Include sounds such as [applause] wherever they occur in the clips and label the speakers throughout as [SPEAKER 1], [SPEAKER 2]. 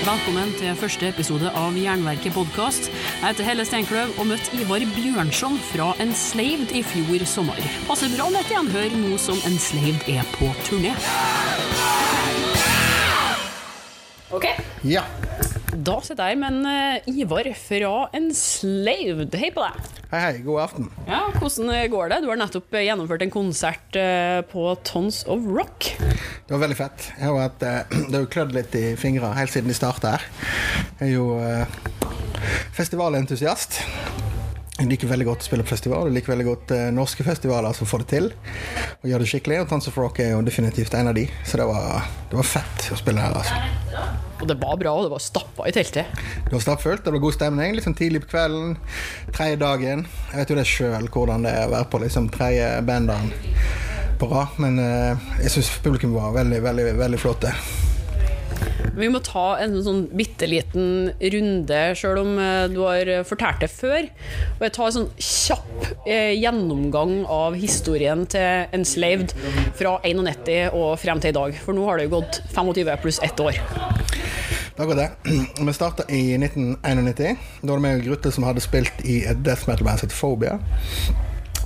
[SPEAKER 1] Velkommen til første episode av Jernverket podkast. Jeg heter Helle Steinkløv og møtte Ivar Bjørnson fra Enslaved i fjor sommer. Passer bra med et gjenhør nå som Enslaved er på turné. Ok,
[SPEAKER 2] Ja.
[SPEAKER 1] Da sitter jeg her med en eh, Ivar fra Enslaved. Hei på deg.
[SPEAKER 2] Hei, hei. God aften.
[SPEAKER 1] Ja, Hvordan går det? Du har nettopp eh, gjennomført en konsert eh, på Tons of Rock.
[SPEAKER 2] Det var veldig fett. Jeg har vært, [clears throat] det har jo klødd litt i fingrene helt siden de starta her. Jeg er jo festivalentusiast. Jeg liker veldig godt å spille på festival. Jeg liker veldig godt eh, norske festivaler som får det til. Og gjør det skikkelig. Og Tons of Rock er jo definitivt en av de. Så det var, det var fett å spille her, altså.
[SPEAKER 1] Og det var bra, og det var stappa i teltet.
[SPEAKER 2] Det var stappfullt, det var god stemning. Litt sånn tidlig på kvelden. Tredje dagen. Jeg vet jo det sjøl hvordan det er å være på liksom tredje banddagen på rad. Men eh, jeg syns publikum var veldig, veldig, veldig flotte.
[SPEAKER 1] Vi må ta en sånn bitte liten runde, sjøl om eh, du har fortalt det før. Og jeg tar en sånn kjapp eh, gjennomgang av historien til Enslaved fra 91 og frem til i dag. For nå har det jo gått 25 pluss ett år.
[SPEAKER 2] Da går det. [clears throat] Vi starta i 1991. Da var det meg og Grutte som hadde spilt i et death metal-band som Phobia.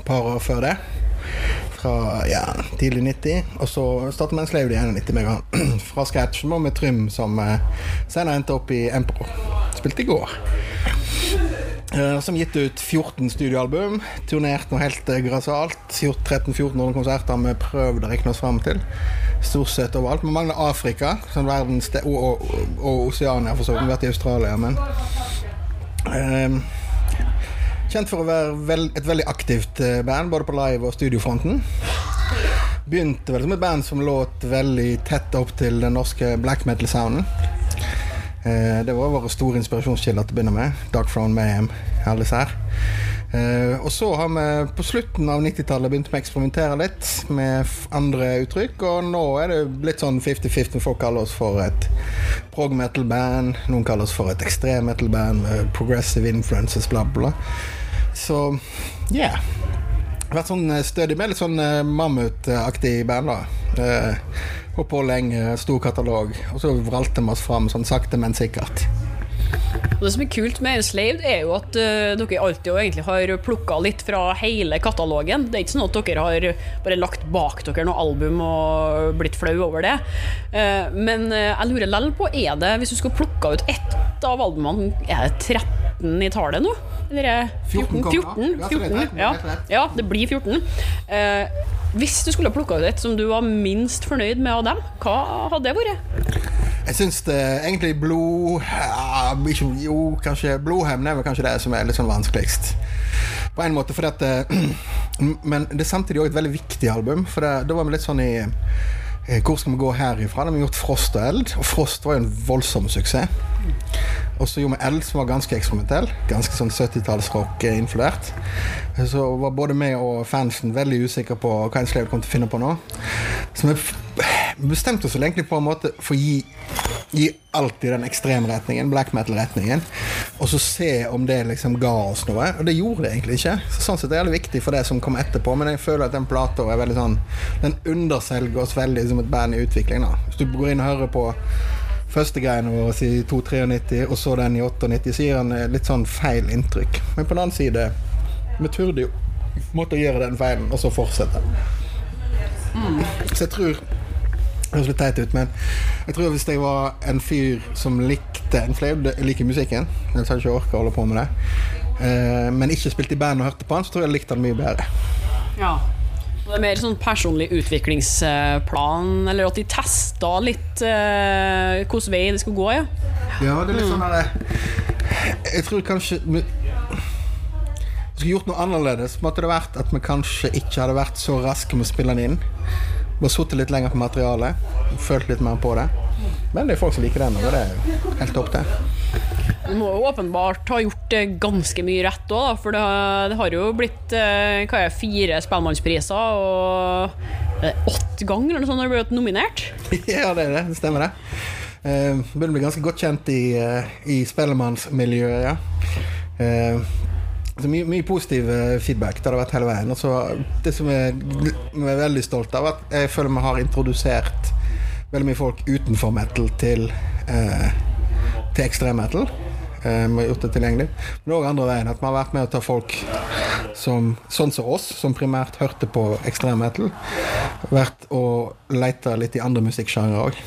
[SPEAKER 2] Par år før det. Fra ja, tidlig 90. Og så starta med en slave i 91 med. [clears throat] Fra scratch og med Trym, som eh, senere endte opp i Emperor. Spilte i går. Eh, Som gitt ut 14 studioalbum. Turnert noe helt grasalt. grassat. Gjort 13-1400 konserter vi prøvde å regne oss fram til. Stort sett overalt. Vi mangler Afrika som verdens og, og, og Oseania, for så vidt. Vi har vært i Australia, men eh, Kjent for å være et veldig aktivt eh, band, både på live- og studiofronten. Begynte vel som et band som låt veldig tett opp til den norske black metal-sounden. Eh, det var våre store inspirasjonskilder til å begynne med. Dark Throne Mayhem, alle disse her. Eh, og så har vi på slutten av 90-tallet begynt å eksperimentere litt med andre uttrykk, og nå er det blitt sånn 50-50. Folk kaller oss for et prog metal-band, noen kaller oss for et ekstrem metal-band med progressive influences, bla, bla. Så yeah. Vært sånn eh, stødig med litt sånn eh, mammutaktig band, da. Eh, Holdt på lenge, stor katalog. Og så vralte vi oss fram sånn sakte, men sikkert.
[SPEAKER 1] Og det som er kult med Enslaved, er jo at uh, dere alltid jo egentlig har plukka litt fra hele katalogen. Det er ikke sånn at dere har bare lagt bak dere noe album og blitt flau over det. Uh, men uh, jeg lurer lell på, er det, hvis du skulle plukka ut ett av albumene, er det 13 i tallet nå? Er det
[SPEAKER 2] 14
[SPEAKER 1] 14? 14,
[SPEAKER 2] da. Ja, det
[SPEAKER 1] 14 ja.
[SPEAKER 2] det
[SPEAKER 1] blir 14. Eh, hvis du skulle plukka ut et som du var minst fornøyd med av dem, hva hadde det vært?
[SPEAKER 2] Jeg syns det egentlig blod Jo, kanskje blodhevn er kanskje det som er litt sånn vanskeligst. På en måte, for at eh, [clears throat] Men det er samtidig òg et veldig viktig album. For da var vi litt sånn i Hvor skal vi gå herifra? Da har vi gjort Frost og Eld, og Frost var jo en voldsom suksess. Og så gjorde vi Eld, som var ganske eksperimentell. Ganske sånn 70-tallsrock-influert. Så var både vi og fansen veldig usikre på hva en slave kom til å finne på nå. Så vi bestemte oss vel egentlig på en måte for å gi, gi alt i den ekstremretningen, black metal-retningen, og så se om det liksom ga oss noe. Og det gjorde det egentlig ikke. Så sånn sett er det viktig for det som kom etterpå, men jeg føler at den plata er veldig sånn Den underselger oss veldig som et band i utvikling. da Hvis du går inn og hører på første greiene våre i 293, og så den i 98, så gir den eh, litt sånn feil inntrykk. Men på den annen side, vi turde jo måtte gjøre den feilen, og så fortsette. Så jeg tror det høres litt teit ut, men jeg tror hvis jeg var en fyr som likte en jeg liker musikken, ellers hadde jeg ikke orka å holde på med det, eh, men ikke spilte i band og hørte på han, så tror jeg jeg likte han mye bedre.
[SPEAKER 1] Ja. Det er mer sånn personlig utviklingsplan, eller at de testa litt uh, hvilken vei det skulle gå, ja.
[SPEAKER 2] Ja, det er litt sånn der Jeg tror kanskje vi skulle gjort noe annerledes. Måtte det vært at vi kanskje ikke hadde vært så raske med å spille den inn. Bare sittet litt lenger på materialet. Følt litt mer på det. Men det er folk som liker den, og det er helt topp, det.
[SPEAKER 1] Du må jo åpenbart ha gjort ganske mye rett òg, for det, det har jo blitt eh, hva er fire Spellemannspriser og åtte ganger eller sånn har du blitt nominert. [laughs]
[SPEAKER 2] ja, det er det. Det stemmer, det. Eh, begynner å bli ganske godt kjent i, eh, i spellemannsmiljøet, ja. Så mye, mye positiv eh, feedback. Det har vært hele veien. Og så det som jeg er veldig stolt av, at jeg føler vi har introdusert veldig mye folk utenfor metal til, eh, til ekstremmetal. Eh, vi har gjort det tilgjengelig. Men òg andre veien. At vi har vært med å ta folk som, sånn som oss, som primært hørte på ekstrem metal, vært og leita litt i andre musikksjangre òg.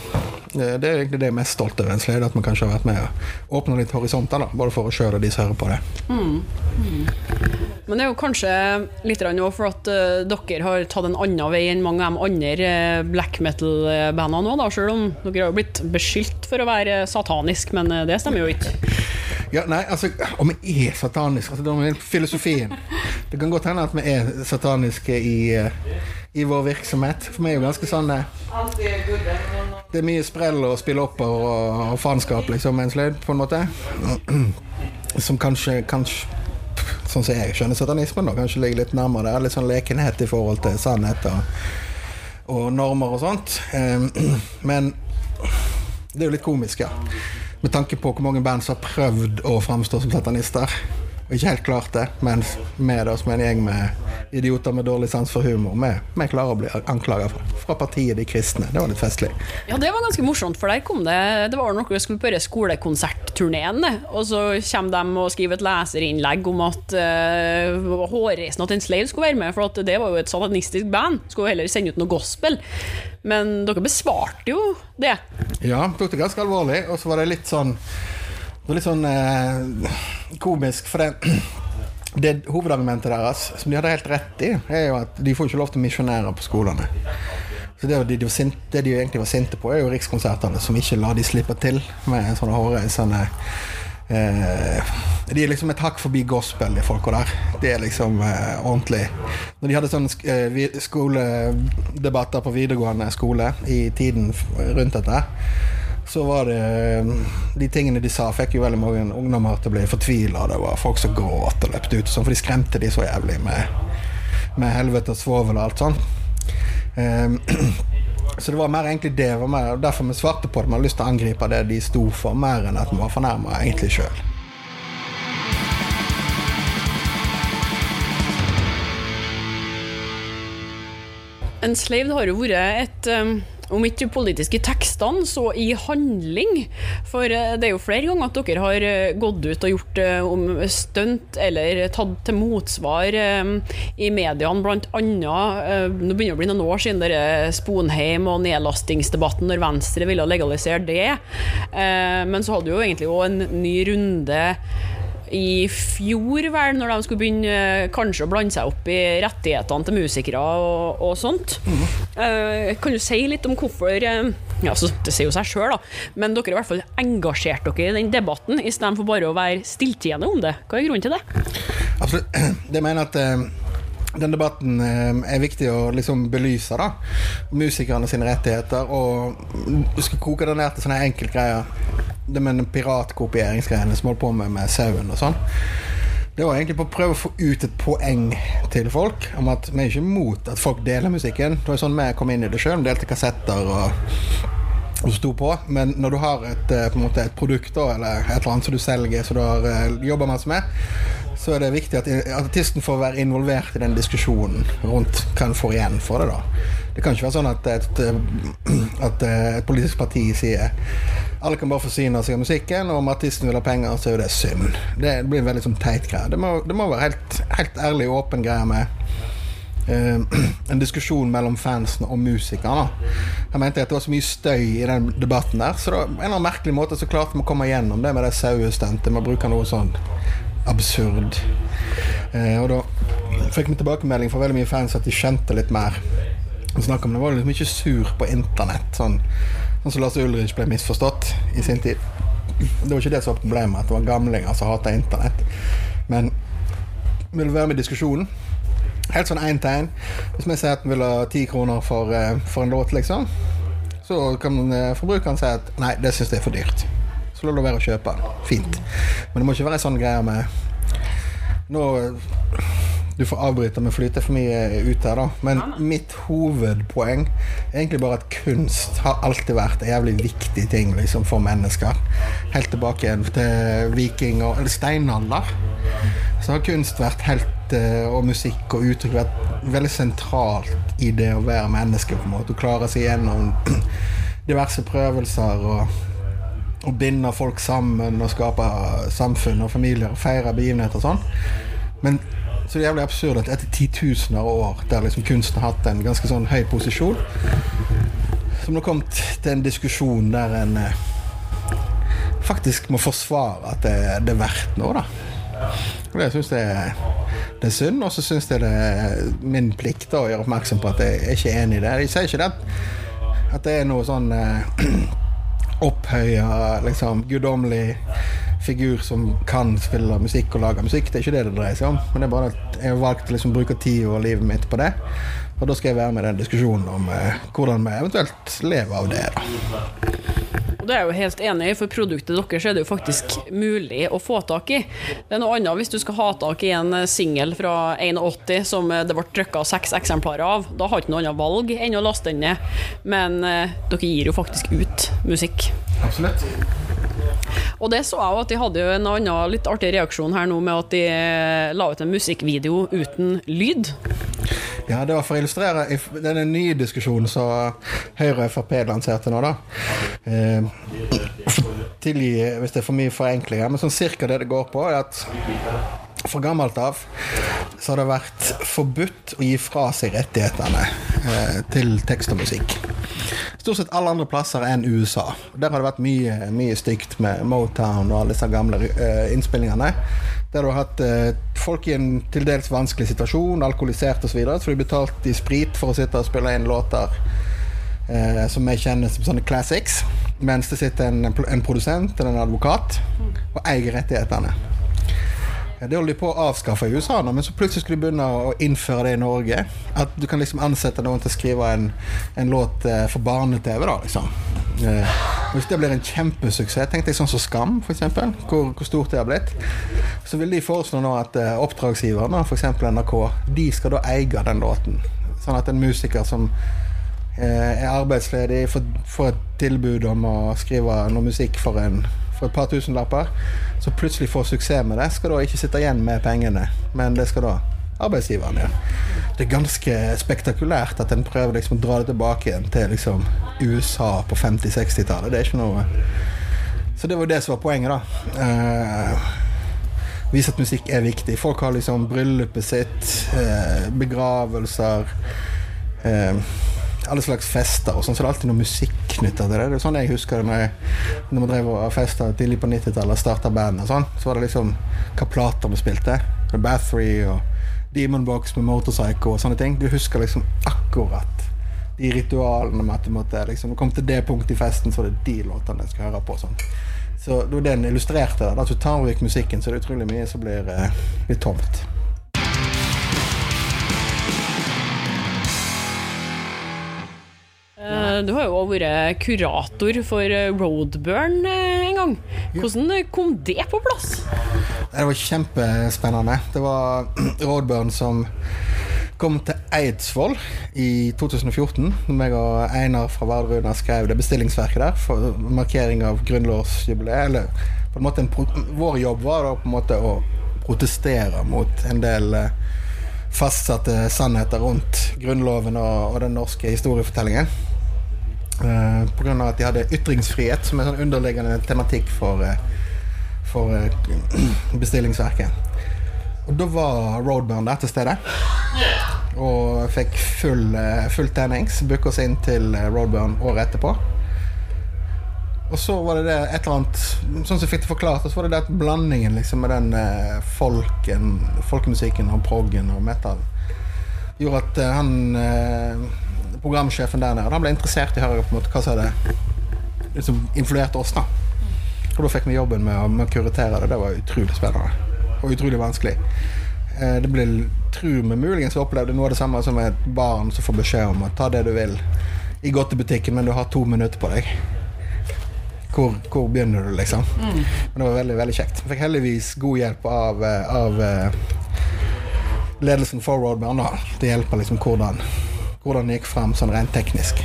[SPEAKER 2] Det er egentlig det jeg er mest stolt over, egentlig, at vi kanskje har vært med å åpne litt horisonter, da, både for å kjøre og de som hører på det.
[SPEAKER 1] Men det er jo kanskje litt òg for at uh, dere har tatt en annen vei enn mange av de andre eh, black metal-bandene nå, selv om dere har jo blitt beskyldt for å være satanisk, men eh, det stemmer jo ikke.
[SPEAKER 2] Ja, nei, altså, Om vi er sataniske altså, Det er filosofien. Det kan godt hende at vi er sataniske i, eh, i vår virksomhet. For vi er jo ganske sånn eh, Det er mye sprell og spillopper og, og faenskap, liksom, en sløyd, på en måte. [clears throat] Som kanskje, kanskje Sånn som jeg skjønner satanismen, da, kanskje ligger litt nærmere der. Litt sånn lekenhet i forhold til sannhet og, og normer og sånt. Eh, [clears throat] Men det er jo litt komisk, ja. Med tanke på hvor mange band som har prøvd å framstå som satanister. Og ikke helt klart det, mens vi som en gjeng med idioter med dårlig sans for humor, vi, vi klarer å bli anklaga fra, fra partiet De kristne. Det var litt festlig.
[SPEAKER 1] Ja, det var ganske morsomt, for der kom det Det var noe vi skulle på skolekonsertturneen, og så kommer de og skriver et leserinnlegg om at uh, hårreisen at en slave skulle være med, for at det var jo et satanistisk band. Skulle heller sende ut noe gospel. Men dere besvarte jo det.
[SPEAKER 2] Ja, tok det ganske alvorlig, og så var det litt sånn Det var litt sånn eh, komisk, for det [clears throat] det hovedargumentet deres, som de hadde helt rett i, er jo at de får ikke lov til å misjonere på skolene. Så det, de, de sinte, det, de egentlig var sinte på, er jo Rikskonsertene, som ikke lar de slippe til med sånne hårreisende eh, De er liksom et hakk forbi gospel, de folka der. Det er liksom eh, ordentlig. Når de hadde sånne eh, skoledebatter på videregående skole i tiden rundt dette, så var det De tingene de sa, fikk jo veldig mange ungdommer til å bli fortvila. Det var folk som gråt og løpte ut, sånn, for de skremte de så jævlig med, med helvete og svovel og alt sånn. Um, [clears throat] så det var mer egentlig det. Var mer, derfor vi svarte på det. Vi hadde lyst til å angripe det de sto for, mer enn at vi var fornærma egentlig sjøl.
[SPEAKER 1] Enslaved har jo vært et um, om ikke politisk i tekstene, så i handling. For uh, det er jo flere ganger at dere har uh, gått ut og gjort uh, om stunt eller tatt til motsvar i mediene, blant annet Nå begynner det å bli noen år siden dere Sponheim og nedlastingsdebatten når Venstre ville legalisere det. Men så hadde jo egentlig òg en ny runde i fjor, vel, når de skulle begynne kanskje å blande seg opp i rettighetene til musikere og, og sånt. Mm. Uh, kan du si litt om hvorfor uh, ja, så Det sier jo seg sjøl, da, men dere har i hvert fall engasjert dere i den debatten istedenfor bare å være stilltiende om det. Hva er grunnen til det?
[SPEAKER 2] Absolutt. [clears throat] Det mener at uh den debatten er viktig å liksom belyse. da Musikerne sine rettigheter. Og du skal koke det ned til sånne enkeltgreier det med den piratkopieringsgreiene som holdt på med med sauen og sånn. Det var egentlig på å prøve å få ut et poeng til folk om at vi er ikke imot at folk deler musikken. Det var sånn vi kom inn i det sjøl. Delte kassetter og, og sto på. Men når du har et, eh, måte, et produkt eller et eller annet som du selger, som du har uh, jobba masse med, så er det viktig at artisten får være involvert i den diskusjonen rundt hva en får igjen for det. da. Det kan ikke være sånn at et, [clears throat] at et politisk parti sier alle kan bare forsyne seg av musikken, og om artisten vil ha penger, så er jo det synd. Det blir en veldig sånn teit greie. Det det må være helt, helt ærlig og åpen greie med uh, [clears throat] en diskusjon mellom fansen og musikerne. Jeg mente at det var så mye støy i den debatten der, så da, en eller annen merkelig måte så klarte vi å komme gjennom det med det sauestuntet med å bruke noe sånn absurd. Uh, og da fikk vi tilbakemelding fra veldig mye fans at de skjønte litt mer. Snakk om Det var liksom ikke sur på internett. Sånn Sånn som Lars Ulrich ble misforstått i sin tid. Det var ikke det som var problemet, at det var gamlinger som hata internett. Men vil du være med i diskusjonen? Helt sånn én tegn. Hvis vi sier at vi vil ha ti kroner for, uh, for, en låt, liksom, så kan uh, forbrukeren si at nei, det syns jeg er for dyrt. Så la det være å kjøpe. Fint. Men det må ikke være sånn greier med Nå du får avbryte med å flyte for mye ut her, da. Men mitt hovedpoeng er egentlig bare at kunst har alltid vært en jævlig viktig ting liksom, for mennesker. Helt tilbake igjen til viking- og eller steinalder. Så har kunst vært helt eh, og musikk og uttrykk vært veldig sentralt i det å være menneske. på en måte, Å klare seg gjennom [clears throat] diverse prøvelser og å binde folk sammen og skape samfunn og familier og feire begivenheter og sånn. Men så det er jævlig absurd at etter titusener av år der liksom kunsten har hatt en ganske sånn høy posisjon, som nå kommet til en diskusjon der en eh, faktisk må forsvare at det, det er verdt noe, da. Og det syns jeg det er synd, og så syns jeg det er min plikt da, å gjøre oppmerksom på at jeg er ikke enig i det. Jeg sier ikke det at det er noe sånn eh, [clears throat] opphøya, liksom guddommelig figur som kan spille musikk og lage musikk. Det er ikke det det dreier seg om. Men det er bare at jeg har valgt å liksom bruke tid og livet mitt på det. Og da skal jeg være med i den diskusjonen om eh, hvordan vi eventuelt lever av det. da.
[SPEAKER 1] Det er jeg jo helt enig i, for produktet deres er det jo faktisk mulig å få tak i. Det er noe annet hvis du skal ha tak i en singel fra 81 som det ble trykka seks eksemplarer av. Da har du ikke noe annet valg enn å laste den ned. Men eh, dere gir jo faktisk ut musikk.
[SPEAKER 2] Absolutt.
[SPEAKER 1] Og det så jeg at de hadde jo en annen litt artig reaksjon her nå med at de eh, la ut en musikkvideo uten lyd.
[SPEAKER 2] Ja, det var for å illustrere denne nye diskusjonen som Høyre og Frp lanserte nå, da. Eh, tilgi hvis det er for mye forenklinger, men sånn cirka det det går på, er at fra gammelt av så har det vært forbudt å gi fra seg rettighetene eh, til tekst og musikk. Stort sett alle andre plasser enn USA. Der har det vært mye, mye stygt med Motown og alle disse gamle eh, innspillingene. Der du har hatt eh, folk i en til dels vanskelig situasjon, alkoholisert osv., så, videre, så de betalte i sprit for å sitte og spille inn låter eh, som vi kjenner som sånne classics. Mens det sitter en, en produsent eller en advokat og eier rettighetene. Ja, Det holder de på å avskaffe i USA nå, men så plutselig skulle de begynne å innføre det i Norge. At du kan liksom ansette noen til å skrive en, en låt eh, for barne-TV, da, liksom. Eh, hvis det blir en kjempesuksess, tenkte jeg sånn som Skam, f.eks., hvor, hvor stort det har blitt, så vil de foreslå nå at eh, oppdragsgiverne, f.eks. NRK, de skal da eie den låten. Sånn at en musiker som er arbeidsledig, får, får et tilbud om å skrive noe musikk for, en, for et par tusenlapper, så plutselig får suksess med det, skal da ikke sitte igjen med pengene, men det skal da arbeidsgiveren gjøre. Det er ganske spektakulært at en prøver liksom å dra det tilbake igjen til liksom USA på 50-60-tallet. Det er ikke noe Så det var jo det som var poenget, da. Uh, vise at musikk er viktig. Folk har liksom bryllupet sitt, uh, begravelser eh, alle slags fester og sånn, så det er alltid noe musikk knytta til det. Det er sånn jeg husker det når, jeg, når vi drev og festa tidlig på 90-tallet og starta band og sånn. Så var det liksom hva plater vi spilte. Bathory og Demon Box med Motorpsycho og sånne ting. Du husker liksom akkurat de ritualene med at du måtte liksom, du kom til det punktet i festen, så var det de låtene jeg skulle høre på. Sånn. Så det var det den illustrerte. Da. At du tar vekk musikken, så det er utrolig mye som blir, eh, blir tomt.
[SPEAKER 1] Du har jo vært kurator for eh, Roadburn eh, en gang. Hvordan eh, kom det på plass?
[SPEAKER 2] Det var kjempespennende. Det var [clears throat] Roadburn som kom til Eidsvoll i 2014. Når jeg og Einar fra Vardruna skrev det bestillingsverket der for markering av grunnlovsjubileet. Eller på en måte en vår jobb var da på en måte å protestere mot en del eh, fastsatte sannheter rundt Grunnloven og, og den norske historiefortellingen. Eh, på grunn av at de hadde ytringsfrihet som er en sånn underliggende tematikk for, eh, for eh, [clears throat] bestillingsverket. Og da var Roadburn der til stede. Og fikk full, eh, full tennings. Booka oss inn til eh, Roadburn året etterpå. Og så var det det et eller annet Sånn som fikk det forklart, så var det det at blandingen liksom med den eh, folken, folkemusikken og proggen og metal gjorde at eh, han eh, programsjefen der nede han ble interessert i å høre på en måte hva som hadde liksom, influerte oss. da Og da fikk vi jobben med å, med å kuratere det. Det var utrolig spennende. Og utrolig vanskelig. Eh, det ble, tror vi muligens opplevde noe av det samme som et barn som får beskjed om å ta det du vil i godtebutikken, men du har to minutter på deg. Hvor, hvor begynner du, liksom? Men det var veldig veldig kjekt. Jeg fikk heldigvis god hjelp av, eh, av eh, ledelsen for Roadman. Det hjelper liksom hvordan, hvordan det gikk frem sånn rent teknisk.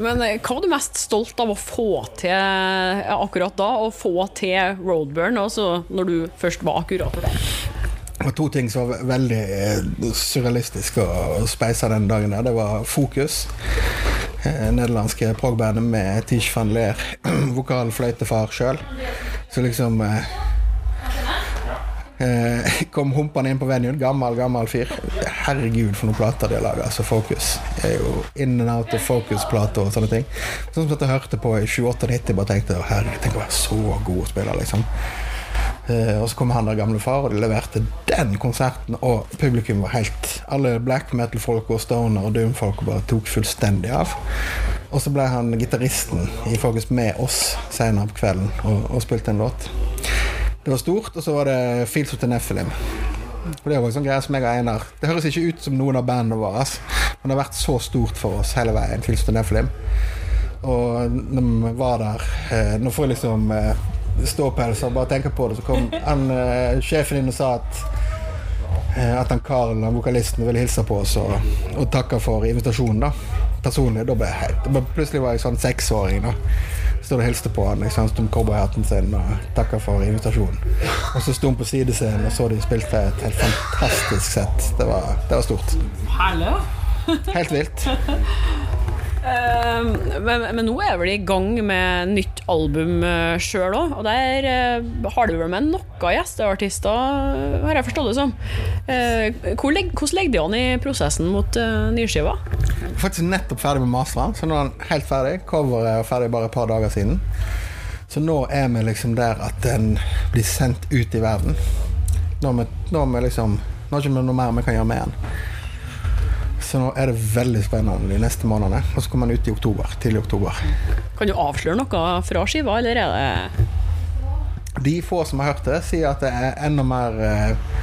[SPEAKER 1] Men eh, hva var du mest stolt av å få til akkurat da? Å få til Roadburn, altså når du først var akkurat der?
[SPEAKER 2] Det var to ting som var veldig eh, surrealistisk og speisa den dagen der. Det var fokus. eh, nederlandske prog-bandet med Tish van Leer, [clears throat] vokal fløytefar sjøl. Så liksom eh, [laughs] Kom humpende inn på venuen, gammel, gammel fyr. Herregud, for noen plater de har laga. Altså, Focus er jo in and out of Focus-plater og sånne ting. Sånn som jeg hørte på i 28-90, bare tenkte herregud, tenk å være så god spiller, liksom. Eh, og så kom han der gamle far, og de leverte den konserten, og publikum var helt Alle black metal-folk og stoner og doom-folk bare tok fullstendig av. Og så ble han gitaristen i Focus med oss senere på kvelden og, og spilte en låt. Det var stort, og så var det Fields of the Nephilim. Og det var en sånn greie som jeg og Einar Det høres ikke ut som noen av bandene våre, men det har vært så stort for oss hele veien. Fields of the Nephilim. Og når vi var der eh, Nå får jeg liksom ståpelser ståpels og bare tenker på det, så kom han, eh, sjefen inn og sa at eh, at han Karl, han vokalisten, ville hilse på oss og, og takke for invitasjonen. da Personlig. Da ble jeg helt Plutselig var jeg sånn seksåring. da Stod og hilste på han Jeg sto om cowboyhatten sin og takka for invitasjonen. Og så sto han på sidescenen og så de spilte et helt fantastisk sett. Det var, det var stort.
[SPEAKER 1] Herlig.
[SPEAKER 2] Helt vilt.
[SPEAKER 1] Eh, men, men nå er vel i gang med nytt album uh, sjøl òg, og der eh, har du vel med noen gjesteartister, har jeg forstått det som. Eh, hvor leg, hvordan legger de an i prosessen mot nyskiva?
[SPEAKER 2] Faktisk nettopp ferdig med masteren, så nå er den helt ferdig. Coveret er ferdig bare et par dager siden. Så nå er vi liksom der at den blir sendt ut i verden. Nå er vi, nå er vi liksom har ikke noe mer vi kan gjøre med den. Så nå er det veldig spennende de neste månedene. Og så kommer den ut i oktober. Tidlig oktober.
[SPEAKER 1] Kan du avsløre noe fra skiva, eller er det
[SPEAKER 2] De få som har hørt det, sier at det er enda mer eh,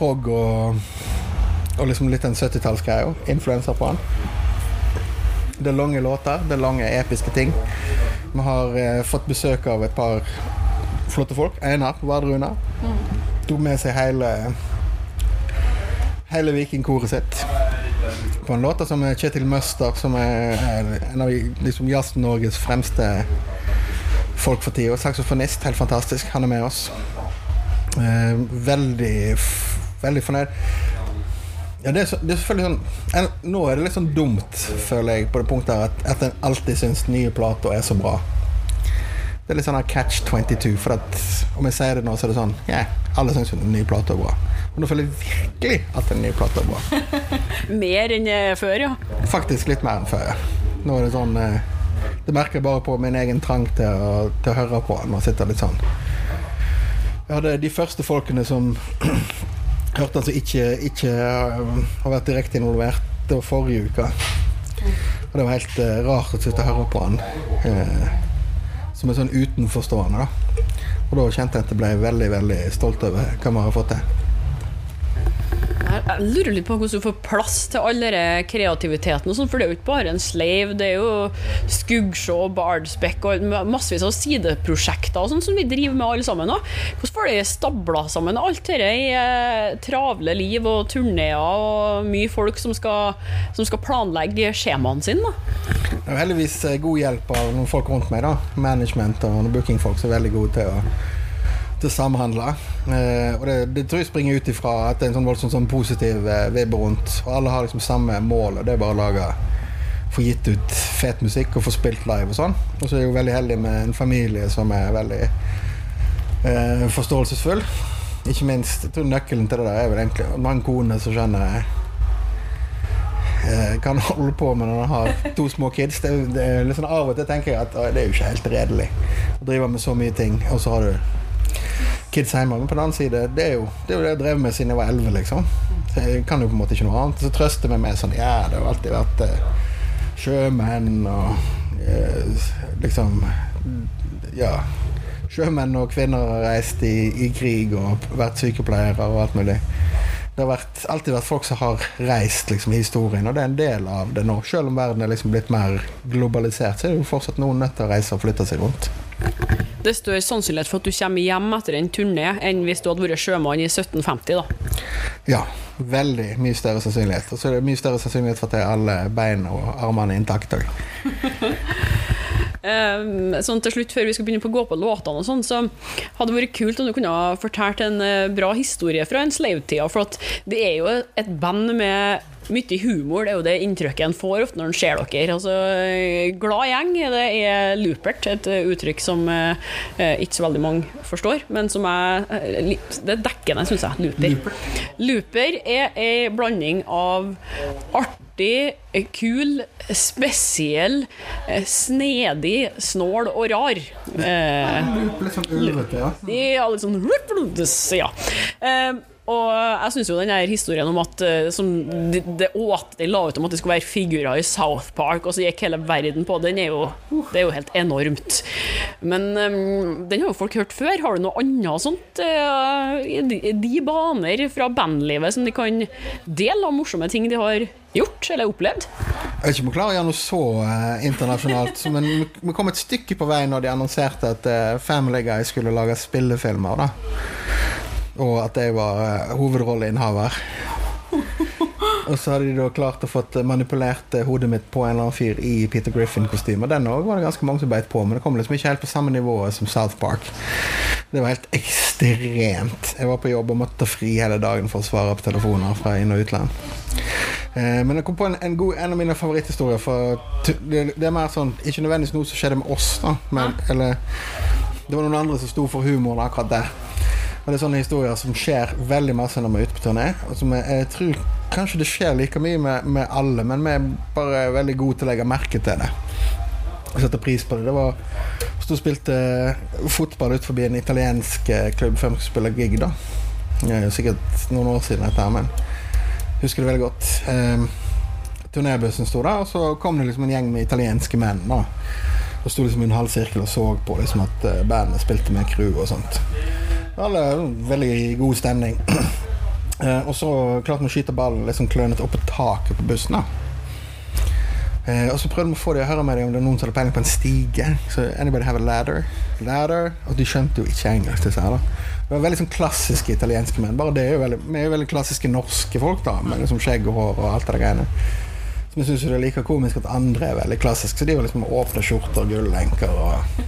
[SPEAKER 2] prog og, og liksom litt en 70-tallsgreie. Influenser på den. Det er lange låter, det er lange episke ting. Vi har eh, fått besøk av et par flotte folk. Einar Vardruna tok med seg hele hele vikingkoret sitt på en låt som er Kjetil Møster, som er en av liksom Jazz-Norges fremste folk for tida. Saksofonist, helt fantastisk. Han er med oss. Eh, veldig, veldig fornøyd. Ja, det er, det er selvfølgelig sånn en, Nå er det litt sånn dumt, føler jeg, på det punktet at, at en alltid syns nye plater er så bra. Det er litt sånn catch 22, for at om jeg sier det nå, så er det sånn Ja, alle syns nye plata er bra. Men nå føler jeg virkelig at den nye plata er bra. [laughs]
[SPEAKER 1] mer enn eh, før, ja?
[SPEAKER 2] Faktisk litt mer enn før. ja. Nå er det sånn eh, Det merker jeg bare på min egen trang til å, til å høre på når jeg sitter litt sånn. Jeg hadde de første folkene som [clears throat] hørte han som ikke, ikke eh, har vært direkte involvert. Det var forrige uke. Og det var helt eh, rart å sitte og høre på han eh, som en sånn utenforstående. da. Og da kjente jeg at jeg ble veldig veldig stolt over hva vi har fått til.
[SPEAKER 1] Jeg lurer litt på hvordan du får plass til all denne kreativiteten. og sånn, For det er jo ikke bare en slave, det er jo Skuggsjå, Bardspekk og massevis av sideprosjekter og sånn som vi driver med alle sammen. nå. Hvordan får de stabla sammen alt dette i eh, travle liv og turneer og mye folk som skal, som skal planlegge skjemaene sine? da?
[SPEAKER 2] er jo heldigvis eh, god hjelp av noen folk rundt meg. da Management og bookingfolk som er veldig gode til å, til å samhandle. Eh, og det, det tror jeg springer ut ifra at det er en sånn voldsomt sånn positiv eh, vibb rundt. Og alle har liksom samme mål, og det er bare å lage få gitt ut fet musikk og få spilt live og sånn. Og så er jeg jo veldig heldig med en familie som er veldig eh, forståelsesfull. Ikke minst, jeg tror nøkkelen til det der er vel egentlig å ha en kone som skjønner eh, kan holde på med når han har to små kids. Det, det sånn Av og til tenker jeg at å, det er jo ikke helt redelig å drive med så mye ting, og så har du kids hjemme. Men på den annen side, det er jo det, er jo det jeg drev med siden jeg var 11, liksom. Så jeg kan jo på en måte ikke noe annet. Så trøster meg med sånn Ja, det har jo alltid vært eh, sjømenn og eh, liksom Ja. Sjømenn og kvinner har reist i, i krig og vært sykepleiere og alt mulig. Det har vært, alltid vært folk som har reist liksom, i historien, og det er en del av det nå. Selv om verden er liksom blitt mer globalisert, så er det jo fortsatt noen nødt til å reise og flytte seg rundt.
[SPEAKER 1] Det er større sannsynlighet for at du kommer hjem etter en turné enn hvis du hadde vært sjømann i 1750. da.
[SPEAKER 2] Ja, veldig mye større sannsynlighet. Og så er det mye større sannsynlighet for at det er alle bein og armene intakte.
[SPEAKER 1] Um, sånn til slutt, før vi skal begynne på å gå på låtene, og sånn, så hadde det vært kult om du kunne ha fortalt en eh, bra historie fra en slave-tida. For det er jo et band med mye humor. Det er jo det inntrykket en får ofte når en ser dere. Altså, glad gjeng, det er loopert. Et uttrykk som eh, ikke så veldig mange forstår, men som er eh, Det er dekkende, syns jeg. Looper. Looper er ei blanding av artig, kul, spesiell, eh, snedig, snål og rar. Eh,
[SPEAKER 2] Litt sånn ulvete, ja.
[SPEAKER 1] ja, litt sånn Ja. Eh, og jeg syns jo den der historien om at eh, det, det åt de la ut om at det skulle være figurer i South Park, og så gikk hele verden på, den er jo Det er jo helt enormt. Men um, den har jo folk hørt før. Har du noe annet sånt Uh, i de, de baner fra bandlivet som de kan dele av morsomme ting de har gjort eller opplevd?
[SPEAKER 2] Jeg vet ikke om jeg klarer å gjøre noe så uh, internasjonalt, men vi kom et stykke på vei når de annonserte at uh, Family Guy skulle lage spillefilmer. da Og at jeg var uh, hovedrolleinnehaver. [laughs] Og så hadde de da klart å fått manipulert eh, hodet mitt på en eller annen fyr i Peter Griffin-kostyme. Den òg var det ganske mange som beit på, men det kom liksom ikke helt på samme nivå som South Park. Det var helt ekstremt. Jeg var på jobb og måtte ta fri hele dagen for å svare på telefoner fra inn- og utland. Eh, Men jeg kom på en, en, god, en av mine favoritthistorier. For det, det er mer sånn Ikke nødvendigvis noe som skjedde med oss, da. Men, eller, det var noen andre som sto for humoren akkurat der. Og det er sånne historier som skjer veldig masse når vi er ute på turné. Som jeg, jeg tror kanskje det skjer like mye med, med alle, men vi er bare veldig gode til å legge merke til det. Og sette pris på det. Det var Hvis du spilte fotball ut forbi en italiensk eh, klubb før vi skulle spille gig, da. Det er jo sikkert noen år siden dette her, men husker det veldig godt. Um, turnébussen sto der, og så kom det liksom en gjeng med italienske menn. da Og sto liksom i en halv sirkel og så på liksom at eh, bandet spilte med crew og sånt. Alle, veldig god stemning. [clears throat] Eh, og så klarte vi å skyte ballen liksom klønete opp på taket på bussen. da Eh, og så prøvde vi å få dem å høre med dem om det er noen som hadde peiling på en stige. Så anybody have a ladder? Ladder? Og de skjønte jo ikke engelsk. disse her da Det var veldig sånn klassiske italienske menn. Bare det er jo veldig, Vi er jo veldig klassiske norske folk, da med liksom skjegg og hår og alt det greiene. Så vi syns det er like komisk at andre er veldig klassiske. Så de var liksom åpne skjorter, og eh,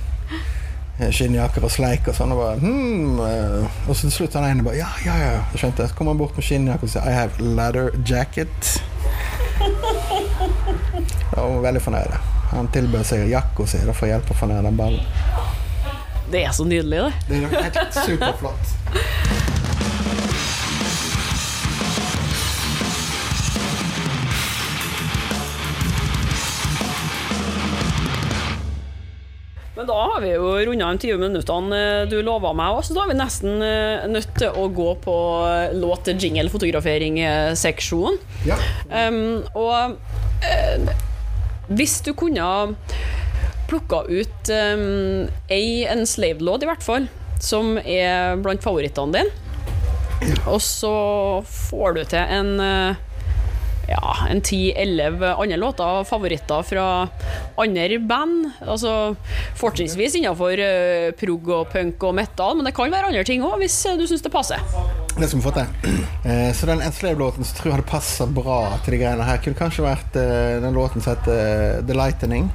[SPEAKER 2] skinnjakker og sleik og sånn. Og, bare, hmm, eh, og så til slutt han ene bare Ja, ja, ja. Jeg skjønte. Så kommer han bort med skinnjakke og sier I have leather jacket. [laughs] Da var hun veldig fornøyd. Han tilbød seg jakka si for å hjelpe å få ned den ballen.
[SPEAKER 1] Det er så nydelig, det.
[SPEAKER 2] Det er helt superflott. [laughs]
[SPEAKER 1] har vi jo runda de 20 minuttene eh, du lova meg òg, så da er vi nesten eh, nødt til å gå på eh, låt-jingle-fotografering-seksjonen.
[SPEAKER 2] Ja.
[SPEAKER 1] Um, og uh, hvis du kunne plukka ut um, ei enslaved-låt, i hvert fall, som er blant favorittene dine, og så får du til en eh, ja, en ti-elleve andre låter, favoritter fra andre band. Altså Fortrinnsvis innenfor uh, prog og punk og metal, men det kan være andre ting òg, hvis eh, du syns det passer.
[SPEAKER 2] Det skal vi få til. [clears throat] Eh, så den Enslave-låten som tror jeg hadde passa bra til de greiene her, kunne kanskje vært eh, den låten som heter The Lightning.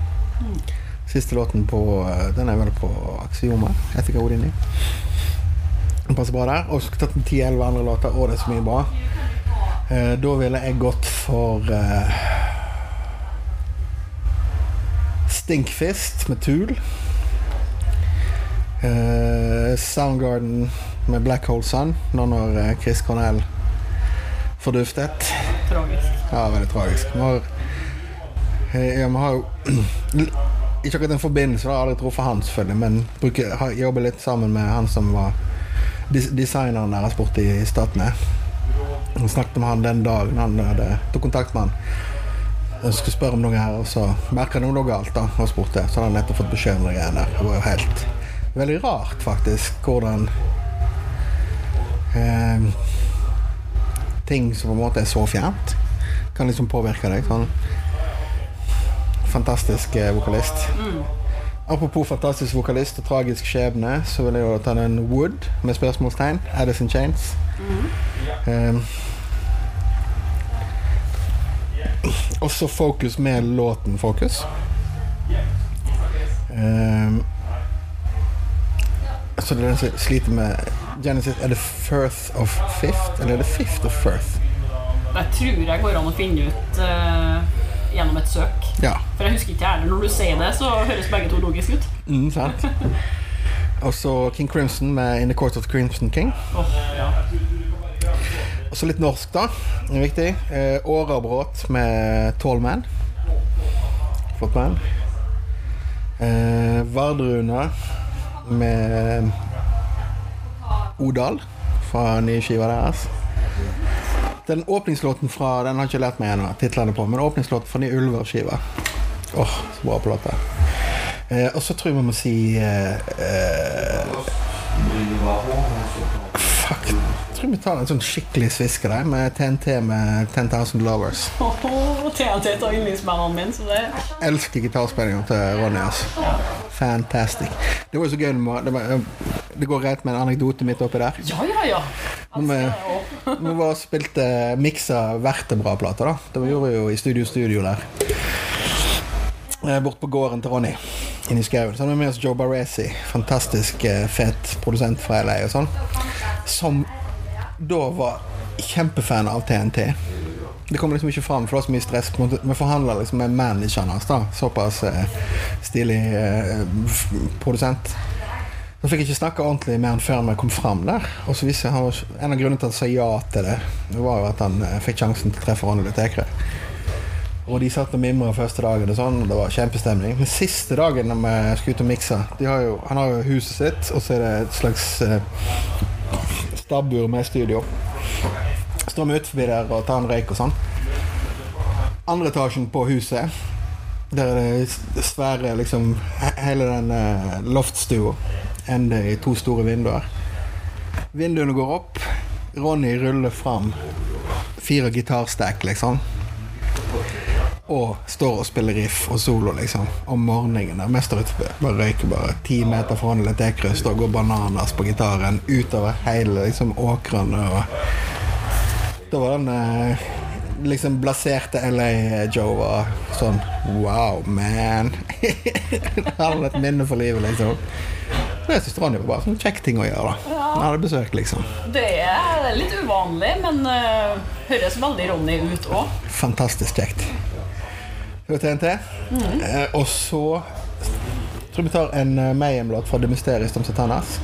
[SPEAKER 2] Siste låten på Den er vel på Axioma. Etika Odini. Den passer bra der. Og så tatt en ti-elleve andre låter, og det er så mye bra. Eh, da ville jeg gått for eh, Stinkfist med Tool. Eh, Soundgarden med Black Hole Sun, nå når eh, Chris Cornell forduftet.
[SPEAKER 1] Tragisk.
[SPEAKER 2] Ja, veldig tragisk. Har, eh, ja, vi har jo [clears throat] ikke akkurat en forbindelse, da, har aldri truffet han selvfølgelig, men bruker, jobber litt sammen med han som var designeren deres borte i Statene. Jeg snakket med han den dagen han hadde tok kontakt med han. Jeg skulle spørre om noe her, og så merka han noe galt. da, og spurte. Så hadde han nettopp fått beskjed om det greiene der. Det var jo helt Veldig rart, faktisk, hvordan eh, ting som på en måte er så fjernt, kan liksom påvirke deg. Sånn. Fantastisk eh, vokalist. Apropos fantastisk vokalist og tragisk skjebne, så vil jeg jo ta den Wood med spørsmålstegn. Addison Chains. Um, også Focus med låten Focus. Um, så det er den som sliter med Genesis Er det Firth of Fifth, eller er det Fifth of Firth?
[SPEAKER 1] Det tror jeg går an å finne ut eh, gjennom et søk.
[SPEAKER 2] Ja.
[SPEAKER 1] For jeg husker ikke heller. Når du sier det, så høres begge to logisk ut.
[SPEAKER 2] Mm, sant? [laughs] Og så King Crimson med In the Court of Crimson King.
[SPEAKER 1] Oh, ja.
[SPEAKER 2] Og så litt norsk, da. Det er viktig. Eh, Årerbråt med Tall Man. Flott band. Eh, Vardruna med Odal fra nye skiva deres. Den åpningslåten fra Den har jeg ikke lært meg ennå, titlene på, men åpningslåten fra Ny Ulver-skiva. Åh, så bra plate. Eh, og så tror jeg vi må si eh, Fuck. Jeg tror vi tar en sånn skikkelig sviske der, med TNT med 10,000 Lovers. [laughs]
[SPEAKER 1] Åh, TNT tar yndlingsbandene min, så det
[SPEAKER 2] Elsker gitarspillinga til Ronny. Altså. Fantastic. Det var jo så gøy det, var, det går greit med en anekdote midt oppi der.
[SPEAKER 1] Ja, ja, ja.
[SPEAKER 2] Når vi, når vi spilte miksa Vertebra-plater, da. Det gjorde vi jo i Studio Studio der. Eh, Bort på gården til Ronny, inne i skauen. Så hadde vi med oss Joe Baresi, fantastisk eh, fet produsent fra LA og sånn, som da var kjempefan av TNT. Det kom liksom ikke fram, for det var så mye stress. Vi forhandla liksom med manageren hans, da. Såpass eh, stilig eh, produsent. Så fikk jeg ikke snakke ordentlig med han før vi kom fram der. Og så viste han En av grunnene til at han sa ja til det, det var jo at han eh, fikk sjansen til å treffe Ronny litt ekre. Og de satt og mimra første dagen, og sånn, og det var kjempestemning. Men siste dagen når vi skulle ut og mikse Han har jo huset sitt, og så er det et slags eh, stabbur med studio. Står vi utenfor der og tar en røyk og sånn. Andre etasjen på huset, der er det svære liksom Hele den eh, loftstua ender i to store vinduer. Vinduene går opp. Ronny ruller fram fire gitarstack, liksom. Og står og spiller riff og solo, liksom. Om morgenen. der Mest der ute bare røyker bare ti meter foran litt ekrøst og går bananas på gitaren utover hele liksom åkrene og Da var den eh, liksom blaserte LA Joe var sånn Wow, man. [laughs] Han hadde et minne for livet, liksom. Det syns Ronny var bare sånn kjekk ting å gjøre. da Han hadde besøk, liksom.
[SPEAKER 1] Det er litt uvanlig, men uh, høres veldig Ronny ut òg.
[SPEAKER 2] Fantastisk kjekt. Det var TNT. Eh, og så tror jeg vi tar en uh, Mayhem-låt fra The Mysterious om Satanas.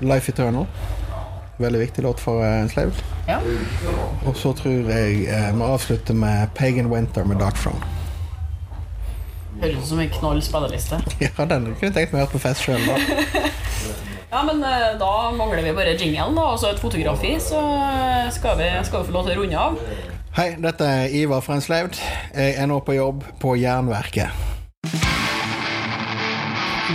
[SPEAKER 2] Life Eternal. Veldig viktig låt for uh, Enslaved.
[SPEAKER 1] Ja.
[SPEAKER 2] Og så tror jeg Vi vi avslutter med Pagan Winter med Dark Throne.
[SPEAKER 1] Høres ut som en knall spilleliste. [laughs]
[SPEAKER 2] Ja, den kunne jeg tenkt meg å høre på fest sjøl, da. [laughs]
[SPEAKER 1] Ja, men eh, da mangler vi bare jinglen da, og så et fotografi, så eh, skal vi, skal vi få lov til å runde av.
[SPEAKER 2] Hei, dette er Ivar fra Enslaved. Jeg er nå på jobb på Jernverket.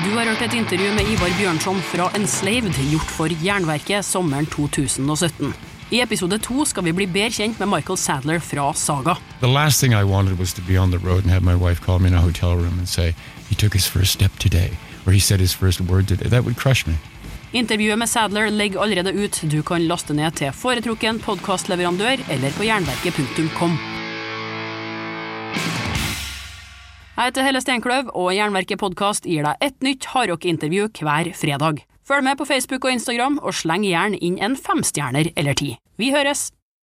[SPEAKER 1] Du har hørt et intervju med Ivar Bjørnson fra Enslaved, gjort for Jernverket sommeren 2017. I episode to skal vi bli bedre kjent med Michael Sadler fra Saga.
[SPEAKER 3] The last thing I wanted was to be on the road and have my wife call me in a hotel room and say, he took his first step today, or he said his first word today. That would crush me.
[SPEAKER 1] Intervjuet med Sadler ligger allerede ut. Du kan laste ned til foretrukken podkastleverandør eller på jernverket.com. Jeg heter Helle Steinkløv, og Jernverket podkast gir deg et nytt hardrockintervju hver fredag. Følg med på Facebook og Instagram, og sleng gjerne inn en femstjerner eller ti. Vi høres!